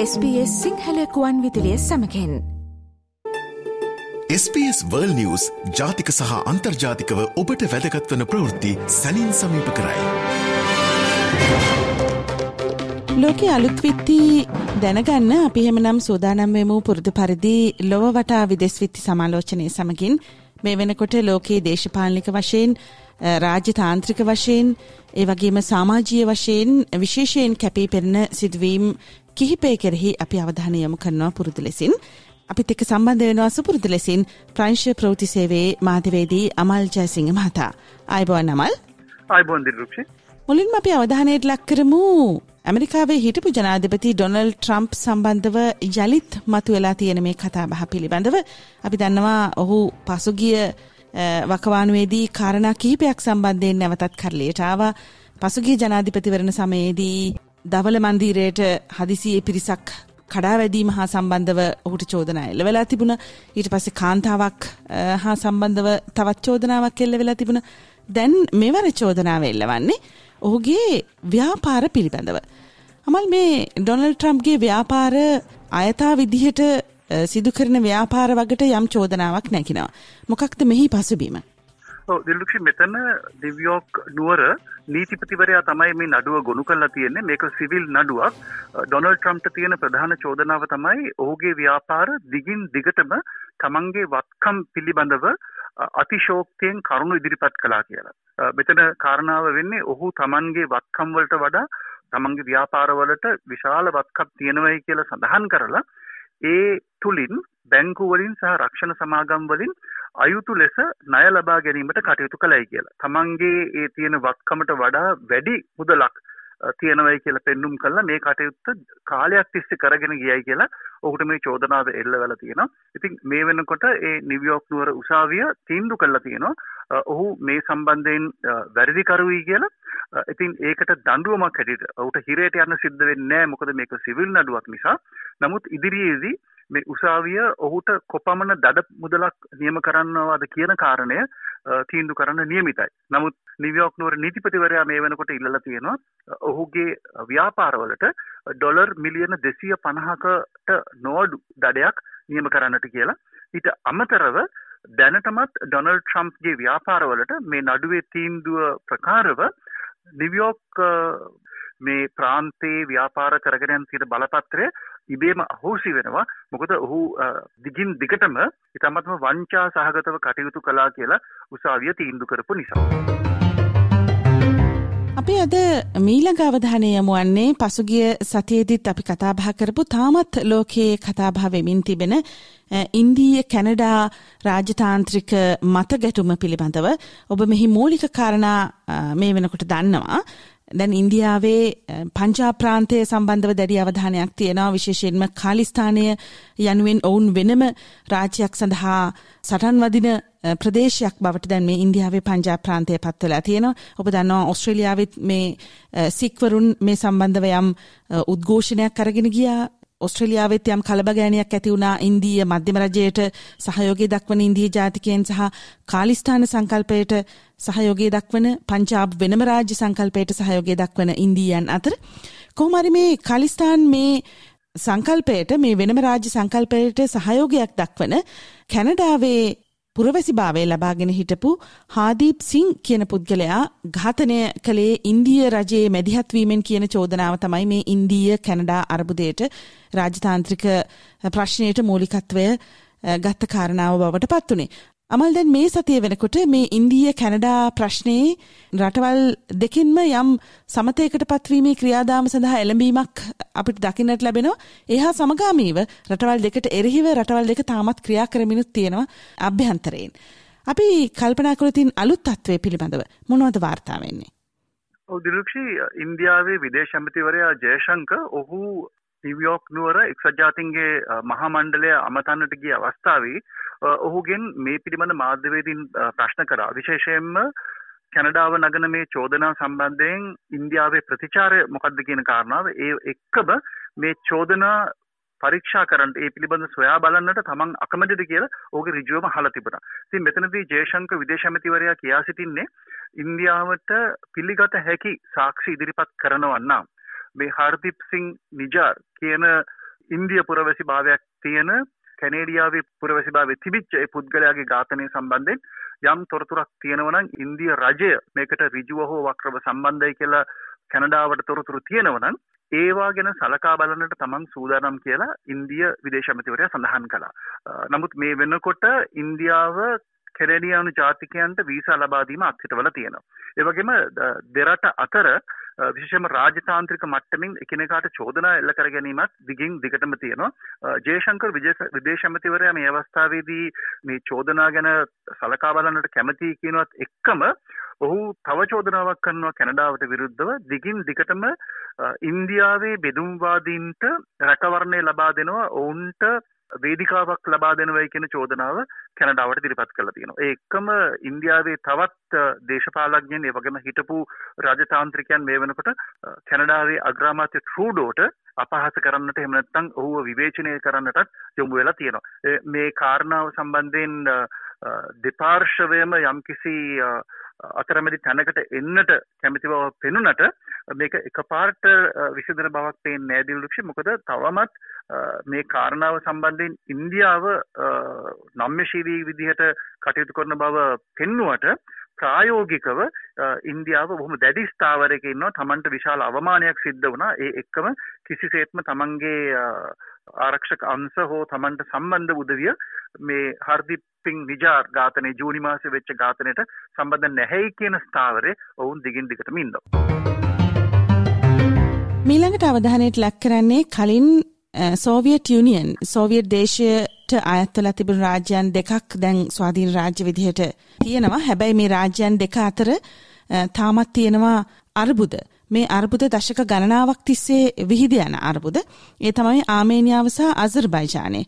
SBS සිංහලකුවන් විදිලිය සමකෙන් SBS වර්ල් නිවස් ජාතික සහ අන්තර්ජාතිකව ඔබට වැදගත්වන ප්‍රවෘත්ති සැනින් සමීප කරයි. ලෝක අලුත්විත්ති දැනගන්න අපි හෙමනම් සූදානම්වමු පුරුදු පරිදි ලොව වටා විදෙස්විත්ති සමාලෝචනය සමගින් මේ වෙනකොට ලෝකයේ දේශපාලනික වශයෙන් රාජ්‍ය තාන්ත්‍රික වශයෙන් ඒ වගේම සාමාජීය වශයෙන් විශේෂයෙන් කැපී පෙරෙන සිදුවීම් කිහිපය කෙරෙහි අපි අවධානය යොමු කරනවා පුරුදු ලෙසින්. අපිත් එක්ක සම්බන්ධ වෙනවා සුපුරුදු ලෙසින් ප්‍රංශ ප්‍රවෘත්ති සේවයේ මාධ්‍යවේදී අමල් ජයසිංහ මහතා. ආයුබෝවන් අමල්. ආයුබෝවන් දිරුක්ෂි. මුලින්ම අපි අවධානයට ලක් කරමු ඇමරිකාවේ හිටපු ජනාධිපති ඩොනල් ට්‍රම්ප් සම්බන්ධව යළිත් මතුවෙලා තියෙන මේ කතාබහ පිළිබඳව අපි දන්නවා ඔහු පසුගිය වකවානුවේදී කාරණා කිහිපයක් සම්බන්ධයෙන් නැවතත් කරලියට ආවා පසුගිය ජනාධිපතිවරණ සමයේදී දවල මන්දීරයට හදිසියේ පිරිසක් කඩාවැදීම හා සම්බන්ධව ඔහුට චෝදනා එල්ල වෙලා තිබුණ ඊට පස්සේ කාන්තාවක් හා සම්බන්ධව තවත් චෝදනාවක් එල්ල වෙලා තිබුණ දැන් මෙවර චෝදනාව එල්ලවන්නේ ඔහුගේ ව්‍යාපාර පිළිබඳව. අමල් මේ ඩොනල් ට්‍රම්ප්ගේ ව්‍යාපාර අයතා විදිහට සිදු කරන ව්‍යාපාර වගට යම් චෝදනාවක් නැකිනවා. මොකක්ද මෙහි පසුබීම. දිල්ලුක්ෂි මෙතන දිවියෝක් නුවර නීතිපතිවරයා තමයි මේ නඩුව ගොනු කරලා තියෙන්නේ මේක සිවිල් නඩුවක් uh, ඩොනල් ට්‍රම්ප්ට තියෙන ප්‍රධාන චෝදනාව තමයි ඔහුගේ ව්‍යාපාර දිගින් දිගටම තමන්ගේ වත්කම් පිළිබඳව uh, අතිශෝක්තියෙන් කරුණු ඉදිරිපත් කළා කියලා. Uh, මෙතන කාරණාව වෙන්නේ ඔහු තමන්ගේ වත්කම් වලට වඩා තමන්ගේ ව්‍යාපාරවලට විශාල වත්කම් තියෙනවයි කියලා සඳහන් කරලා ඒ තුලින් බැංකුවලින් සහ රක්ෂණ සමාගම් වලින් අයුතු ලෙස ණය ලබා ගැනීමට කටයුතු කළයි කියලා. තමන්ගේ ඒ තියෙන වත්කමට වඩා වැඩි මුදලක් තියෙනවයි කියලා පෙන්눔 කළා මේ කටයුත්ත කාලයක් තිස්සේ කරගෙන ගියයි කියලා ඔහුට මේ චෝදනාව එල්ල වෙලා තියෙනවා. ඉතින් මේ වෙනකොට ඒ නිව්යෝක් නුවර උසාවිය තීන්දුව කළා තියෙනවා. ඔහු මේ සම්බන්ධයෙන් වැරදිකරුවයි කියලා. ඉතින් ඒකට දඬුවමක් හැටියට ඔහුට හිරේට යන්න සිද්ධ වෙන්නේ නැහැ. මොකද මේක සිවිල් නඩුවක් නිසා. නමුත් ඉදිරියේදී මේ උසාවිය ඔහුට කොපමණ දඩ මුදලක් නියම කරන්නවාද කියන කාරණය තීන්දු කරන්න නියමිතයි. නමුත් නිවියෝක් නුවර නීතිපතිවරයා මේ වෙනකොට ඉල්ලලා තියෙනවා ඔහුගේ ව්‍යාපාරවලට ඩොලර් මිලියන දෙසිය පණහකට නෝඩු දඩයක් නියම කරන්නට කියලා. ඊට අමතරව දැනටමත් ඩොනල් ට්‍රම්ප්ගේ ව්‍යාපාරවලට මේ නඩුවේ තීන්දුව ප්‍රකාරව නිවියෝක් මේ ප්‍රාන්තයේ ව්‍යාපාර කරගෙන තියෙන බලපත්‍රය ඉබේම අහෝසි වෙනවා මොකද ඔහු දිගින් දිගටම ඉතාමත්ම වංචා සහගතව කටයුතු කළා කියලා උසාවිය තීන්දු කරපු නිසා. අපි අද මීළඟ අවධානය යමු වන්නේ පසුගිය සතියේදීත් අපි කතාබහ කරපු තාමත් ලෝකයේ කතාබහ වෙමින් තිබෙන ඉන්දීය කැනඩා රාජතාන්ත්‍රික මත ගැටුම පිළිබඳව ඔබ මෙහි මූලික කාරණා මේ වෙනකොට දන්නවා දැන් ඉන්දියාවේ පංජා ප්‍රාන්තය සම්බන්ධව දැඩි අවධානයක් තියෙනවා විශේෂයෙන්ම කාලිස්ථානය යනුවෙන් ඔවුන් වෙනම රාජ්‍යයක් සඳහා සටන් වදින ප්‍රදේශයක් බවට දැන් මේ ඉන්දියාවේ පංජා ප්‍රාන්තය පත්වලා තියෙනවා. ඔබ දන්නවා ඔස්ට්‍රේලියාවෙත් මේ සික්වරුන් මේ සම්බන්ධව යම් උද්ඝෝෂණයක් අරගෙන ගියා ඔස්ට්‍රලියාවෙත් යම් කලබගෑනයක් ඇති වුණා. ඉන්දීය මධ්‍යම රජයට සහයෝගය දක්වන ඉන්දිය ජාතිකයන් සහ කාලිස්ථාන සංකල්පයට සහයෝගය දක්වන පංචාබ් වෙනම රාජ්‍ය සංකල්පයට සහයෝගය දක්වන ඉන්දීයන් අතර කොහොමරි මේ කාලිස්ථාන් මේ සංකල්පයට මේ වෙනම රාජ්‍ය සංකල්පයට සහයෝගයක් දක්වන කැනඩාවේ පුරවැසි භාවය ලබාගෙන හිටපු හාදීප් සිං කියන පුද්ගලයා ඝාතනය කළේ ඉන්දිය රජයේ මැදිහත්වීමෙන් කියන චෝදනාව තමයි මේ ඉන්දීය කැනඩා අර්බුදයට රාජතාන්ත්‍රික ප්‍රශ්නයට මූලිකත්වය ගත්ත කාරණාව බවට පත්වනේ. අමල් දැන් මේ සතිය වෙනකොට මේ ඉන්දීය කැනඩා ප්‍රශ්නයේ රටවල් දෙකින්ම යම් සමතයකට පත්වීමේ ක්‍රියාදාම සඳහා එළඹීමක් අපිට දකින්නට ලැබෙනවා. එහා සමගාමීව රටවල් දෙකට එරෙහිව රටවල් දෙක තාමත් ක්‍රියා කරමිනුත් තියෙනවා අභ්‍යන්තරයෙන්. අපි කල්පනා කරතින් අලුත් තත්ත්වය පිළිබඳව මොනවද වාර්තා වෙන්නේ? ඔව් දිලුක්ෂි ඉන්දියාවේ විදේශ ඇමතිවරයා ජයශංක ඔහු නිවියෝක් නුවර එක්සත් ජාතීන්ගේ මහා මණ්ඩලය අමතන්නට ගිය අවස්ථාවේ ඔහුගෙන් මේ පිළිබඳ මාධ්‍යවේදීන් ප්‍රශ්න කරා විශේෂයෙන්ම කැනඩාව නගන මේ චෝදනා සම්බන්ධයෙන් ඉන්දියාවේ ප්‍රතිචාරය මොකක්ද කියන කාරණාව ඒ එක්කම මේ චෝදනා පරීක්ෂා කරන්න ඒ පිළිබඳ සොයා බලන්නට තමන් අකමැතිද කියලා ඕක ඍජුවම අහලා තිබුණා. ඉතින් මෙතනදී ජයශංක විදේශ ඇමතිවරයා කියා සිටින්නේ ඉන්දියාවට පිළිගත හැකි සාක්ෂි ඉදිරිපත් කරනවා නම් මේ හර්දීප් සිං නිජාර් කියන ඉන්දිය පුරවැසි භාවයක් තියෙන කැනේඩියාවේ පුරවැසි භාවය තිබිච්ච ඒ පුද්ගලයාගේ ඝාතනය සම්බන්ධයෙන් යම් තොරතුරක් තියෙනවනම් ඉන්දිය රජය මේකට ඍජුව හෝ වක්‍රව සම්බන්ධයි කියලා කැනඩාවට තොරතුරු තියෙනවනම් ඒවා ගැන සලකා බලන්නට තමන් සූදානම් කියලා ඉන්දිය විදේශමතිවරයා සඳහන් කළා. නමුත් මේ වෙනකොට ඉන්දියාව කෙරඩියානු ජාතිකයන්ට වීසා ලබාදීම අත්හිටවල තියෙනවා. ඒවගේම දෙරට අතර විශේෂම රාජතාන්ත්‍රික මට්ටමින් එකිනෙකාට චෝදනා එල්ල කර ගැනීමත් දිගින් දිගටම තියෙනවා. ජේෂංකර් විදේශමතිවරයා මේ අවස්ථාවේදී මේ චෝදනා ගැන සලකා බලන්නට කැමති කියනවත් එක්කම ඔහු තව චෝදනාවක් කරනවා කැනඩාවට විරුද්ධව. දිගින් දිගටම ඉන්දියාවේ බෙදුම්වාදීන්ට රැකවරණය ලබා දෙනවා. ඔවුන්ට වේදිකාවක් ලබා දෙනවයි කියන චෝදනාව කැනඩාවට දිරිපත් කළ තියෙනවා. ඒ එක්කම ඉන්දියාවේ තවත් දේශපාලඥයන් ඒ වගේම හිටපු රාජතාන්ත්‍රිකයන් මේ වෙනකොට කැනඩාවේ අග්‍රාමාත්‍ය ට්‍රූඩෝට අපහාස කරන්නට එහෙම නැත්නම් ඔහුව විවේචනය කරන්නටත් යොමු වෙලා තියෙනවා. මේ කාරණාව සම්බන්ධයෙන් දෙපාර්ශවයම යම්කිසි අතරමැදි තැනකට එන්නට කැමති බව පෙනුනට මේක එකපාරට විසඳන බවක් පේන්නේ නැහැ දිල්රුක්ෂි මොකද තවමත් මේ කාරණාව සම්බන්ධයෙන් ඉන්දියාව නම්‍යශීලී විදිහට කටයුතු කරන බව පෙන්නුවට ප්‍රායෝගිකව ඉන්දියාව බොහොම දැඩි ස්ථාවරයක ඉන්නවා තමන්ට විශාල අවමානයක් සිද්ධ වුණා ඒ එක්කම කිසිසේත්ම තමන්ගේ ආරක්ෂක අංශ හෝ තමන්ට සම්බන්ධ උදවිය මේ හර්දිප්පින් නිජාර් ඝාතනයේ ජූනි මාසේ වෙච්ච ඝාතනයට සම්බන්ධ නැහැයි කියන ස්ථාවරේ ඔවුන් දිගින් දිගටම ඉන්නවා. මීළඟට අවධානයට ලක් කරන්නේ කලින් සෝවියට් යුනියන් සෝවියට් දේශයට අයත්වලා තිබුණු රාජ්‍යයන් දෙකක් දැන් ස්වාධීන රාජ්‍ය විදිහට තියෙනවා. හැබැයි මේ රාජ්‍යයන් දෙක අතර තාමත් තියෙනවා අර්බුද. මේ අර්බුද දශක ගණනාවක් තිස්සේ විහිද යන අර්බුද. ඒ තමයි ආමේනියාව සහ අසර්බයිජානය.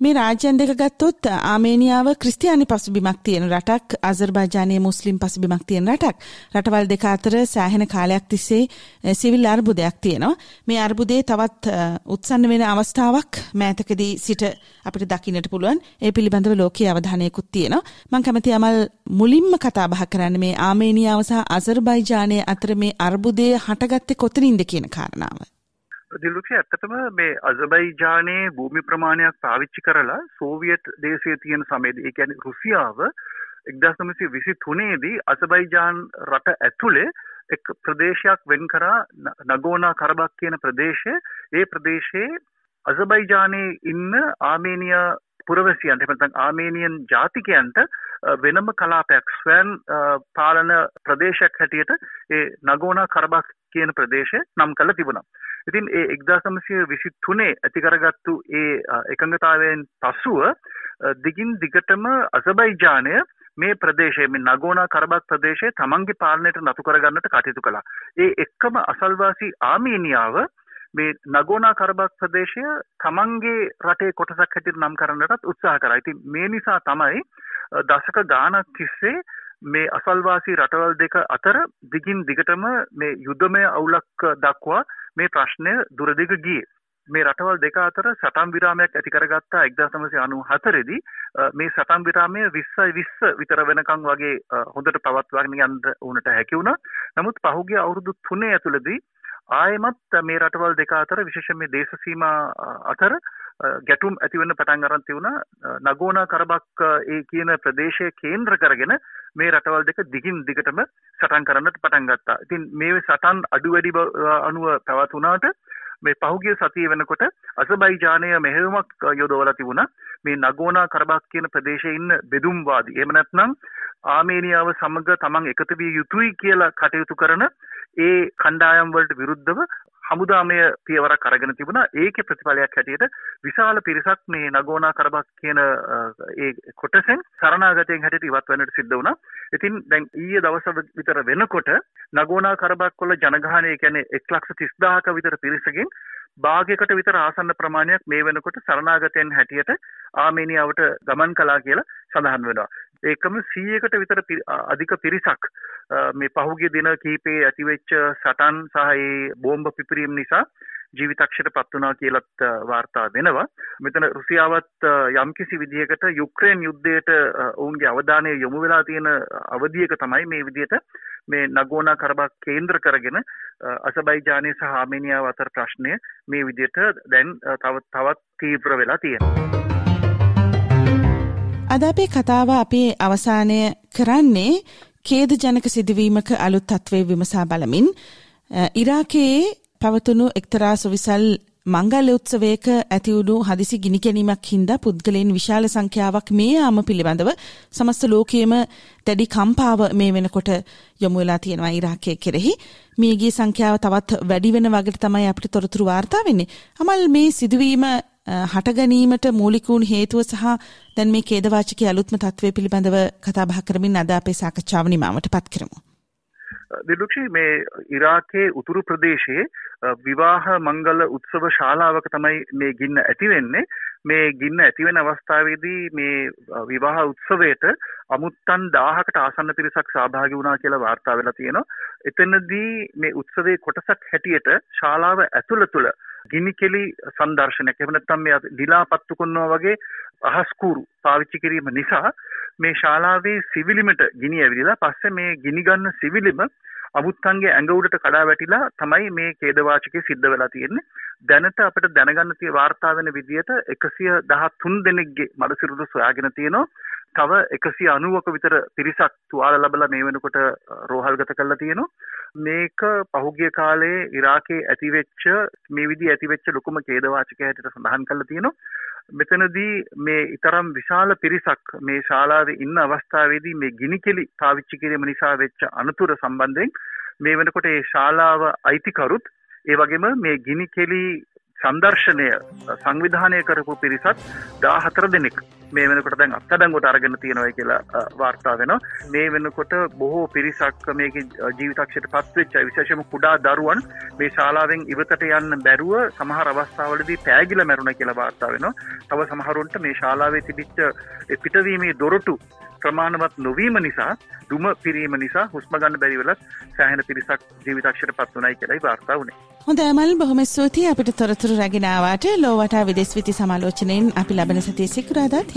මේ රාජ්‍යන් දෙක ගත්තොත් ආමේනියාව ක්‍රිස්තියානි පසුබිමක් තියෙන රටක් අසර්බයිජානයේ මුස්ලිම් පසුබිමක් තියෙන රටක්. රටවල් දෙක අතර සෑහෙන කාලයක් තිස්සේ සිවිල් අර්බුදයක් තියෙනවා. මේ අර්බුදේ තවත් උත්සන්න වෙන අවස්ථාවක් මෑතකදී සිට අපිට දකින්නට පුළුවන්. ඒ පිළිබඳව ලෝකීය අවධානයකුත් තියෙනවා. මම කැමති අමල් මුලින්ම කතා බහ කරන්න මේ ආමේනියාව සහ අසර්බයිජානය අතර මේ අර්බුදය හටගත්තේ කොතනින්ද කියන කාරණාව. දිල්ලුක්ෂ ඇත්තටම මේ අසබයිජානයේ භූමි ප්‍රමාණයක් පාවිච්චි කරලා සෝවියට් දේශය තියෙන සමයේදී ඒ කියන්නේ රුසියාව 1923 දී අසබයිජාන් රට ඇතුලේ එක් ප්‍රදේශයක් වෙන් කරා නගෝනා කරබක් කියන ප්‍රදේශය ඒ ප්‍රදේශයේ අසබයිජානයේ ඉන්න ආමේනියා පුරවැසියන්ට එහෙම නැත්නම් ආමේනියන් ජාතිකයන්ට වෙනම කලාපයක් ස්වයන් පාලන ප්‍රදේශයක් හැටියට ඒ නගෝනා කරබක් කියන ප්‍රදේශය නම් කළ තිබුණා. ඉතින් ඒ එක්දා සමසය විසි තුනේ ඇතිකරගත්තු ඒ එකඟතාවයෙන් පසුව දිගින් දිගටම අසබයිජානය මේ ප්‍රදේශය මේ නගෝනා කරබත් ප්‍රදේශය තමන්ගේ පාලනයට නතු කරගන්නට කටයුතු කළා. ඒ එක්කම අසල්වාසී ආමීනියාව මේ නගෝනා කරබත් ප්‍රදේශය තමන්ගේ රටේ කොටසක් හැටියට නම් කරන්නටත් උත්සාහ කරා. ඉතින් මේ නිසා තමයි දශක ගානක් තිස්සේ මේ අසල්වාසී රටවල් දෙක අතර දිගින් දිගටම මේ යුද්ධමය අවුලක් දක්වා මේ ප්‍රශ්නය දුරදිග ගියේ. මේ රටවල් දෙක අතර සටන් විරාමයක් ඇති කරගත්තා 1994 දී මේ සටන් විරාමය 20යි 20 විතර වෙනකන් වගේ හොඳට පවත්වාගෙන යන්න උනට හැකි වුණා. නමුත් පහුගිය අවුරුදු 3 ඇතුළතදී ආයෙමත් මේ රටවල් දෙක අතර විශේෂයෙන් මේ දේශ සීමා අතර ගැටුම් ඇතිවන්න පටන් අරන් තිබුණා නගෝනා කරබක් ඒ කියන ප්‍රදේශය කේන්ද්‍ර කරගෙන මේ රටවල් දෙක දිගින් දිගටම සටන් කරන්නට පටන් ගත්තා. ඉතින් මේ සටන් අඩු වැඩි අනුව පැවතුනාට මේ පහුගිය සතිය වෙනකොට අසබයිජානය මෙහෙයුමක් යොදවලා තිබුණා මේ නගෝනා කරබක් කියන ප්‍රදේශයේ ඉන්න බෙදුම්වාදී. එහෙම නැත්නම් ආමේනියාව සමග තමන් එකතු විය යුතුයි කියලා කටයුතු කරන ඒ කණ්ඩායම් වලට විරුද්ධව හමුදාමය පියවරක් අරගෙන තිබුණා ඒකේ ප්‍රතිඵලයක් හැටියට විශාල පිරිසක් මේ නගෝනා කරබක් කියන ඒ කොටසෙන් සරණාගතයෙන් හැටියට ඉවත් වෙන්නට සිද්ධ වුණා. ඉතින් දැන් ඊයේ දවස විතර වෙනකොට නගෝනා කරබක් වල ජනගහනය කියන්නේ 130000ක විතර පිරිසකින් භාගයකට විතර ආසන්න ප්‍රමාණයක් මේ වෙනකොට සරණාගතයන් හැටියට ආමේනියාවට ගමන් කළා කියලා සඳහන් වෙනවා. ඒකම සීයකට විතර අධික පිරිසක් මේ පහුගිය දින කීපේ ඇතිවෙච්ච සටන් සහ බෝම්බ පිපිරීම නිසා ජීවිතක්ෂයට පත් වුණා කියලත් වාර්තා වෙනවා. මෙතන රුසියාවත් යම්කිසි විදිහකට යුක්‍රේන් යුද්ධයට ඔවුන්ගේ අවධානය යොමු වෙලා තියෙන අවධියක තමයි මේ විදිහට මේ නගෝනා කරබක් කේන්ද්‍ර කරගෙන අසබයිජානය සහ ආමේනියාව අතර ප්‍රශ්නය මේ විදියට දැන් තවත් තවත් තීව්‍ර වෙලා තියෙනවා. අද අපේ කතාව අපේ අවසානය කරන්නේ කේද ජනක සිදුවීමක අලුත් තත්ත්වය විමසා බලමින් ඉරාකයේ පවතුණු එක්තරා සොවිසල් මංගල්‍ය උත්සවයක ඇතිවුණු හදිසි ගිනිගැනීමක් හින්දා පුද්ගලයන් විශාල සංඛ්‍යාවක් මේ යාම පිළිබඳව සමස්ත ලෝකයේම දැඩි කම්පාව මේ වෙනකොට යොමු වෙලා තියෙනවා ඉරාකයේ කෙරෙහි. මියගිය සංඛ්‍යාව තවත් වැඩි වෙන වගේට තමයි අපිට තොරතුරු වාර්තා වෙන්නේ. අමල් මේ සිදුවීම හටගැනීමට මූලිකුණු හේතුව සහ දැන් මේ කේදවාචකයේ අලුත්ම තත්ත්වය පිළිබඳව කතා බහ කරමින් අද අපේ සාකච්ඡාව නිමාවට පත් කරමු. දිලුක්ෂි මේ ඉරාකයේ උතුරු ප්‍රදේශයේ විවාහ මංගල උත්සව ශාලාවක තමයි මේ ගින්න ඇති වෙන්නේ මේ ගින්න ඇතිවෙන අවස්ථාවේදී මේ විවාහ උත්සවයට අමුත්තන් 1000කට ආසන්න පිරිසක් සහභාගී වුණා කියලා වාර්තා වෙලා තියෙනවා. එතනදී මේ උත්සවයේ කොටසක් හැටියට ශාලාව ඇතුළ තුළ ගිනිකෙලි සංදර්ශනයක් එහෙම නැත්නම් මේ ඩිලා පත්තු කරනවා වගේ අහස්කූරු පාවිච්චි කිරීම නිසා මේ ශාලාවේ සිවිලිමට ගිනි ඇවිදලා පස්සේ මේ ගිනි ගන්න සිවිලිම අමුත්තන්ගේ ඇඟ උඩට කඩා වැටිලා තමයි මේ ඛේදවාචකේ සිද්ධ වෙලා තියෙන්නේ. දැනට අපිට දැනගන්න තියෙන වාර්තා වෙන විදිහට 113 දෙනෙක්ගේ මඩ සිරුරු සොයාගෙන තියෙනවා. තව එකසි අනුවක විතර පිරිසක් තුවාල ලබල මේ වෙනකොට රෝහල්ගත කල්ලා තියෙනවා. මේක පහුගිය කාලේ ඉරාකේ ඇතිවෙච්ච මේ විදි ඇතිවෙච්ච ලොකුම කේදවාචක හැටට සඳහන් කල්ල තියෙනවා. මෙතනදී මේ ඉතරම් විශාල පිරිසක් මේ ශාලාවේ ඉන්න අවස්ථාවේදී මේ ගිනිකෙලි පාවිච්චි කිරීම නිසා වෙච්ච අනතුර සම්බන්ධයෙන් මේ වෙනකොට ඒ ශාලාව අයිතිකරුත් ඒ වගේම මේ ගිනිකෙලි සංදර්ශනය සංවිධානය කරපු පිරිසත් දා හතර දෙනෙක් මේ වෙනකොට දැන් අත්තඩංගොට අරගෙන තියෙනවයි කියලා වාර්තා වෙනවා. මේ වෙනකොට බොහෝ පිරිසක් මේක ජීවිතක්ෂයට පත්වෙච්ච විශේෂම කුඩා දරුවන් මේ ශාලාවෙන් ඉවතට යන්න බැරුව සමහර අවස්ථාවලදී පෑගිල මැරුණ කියලා වාර්තා වෙනවා. තව සමහරුන්ට මේ ශාලාවේ තිබිච්ච පිටවීමේ දොරටු ප්‍රමාණවත් නොවීම නිසා දුම පිරීම නිසා හුස්ම ගන්න බැරි වෙලත් සෑහෙන පිරිසක් ජීවිතක්ෂයට පත් වුණයි කියලායි වාර්තා වුණේ. හොඳ ඇමල් බොහොම ස්තුතියි. අපිට තොරතුරු රැගෙන ආවාට ලෝවට විදෙස් විති සමාලෝචනයෙන් අපි ලබන සතියේ සිකුරාදාත්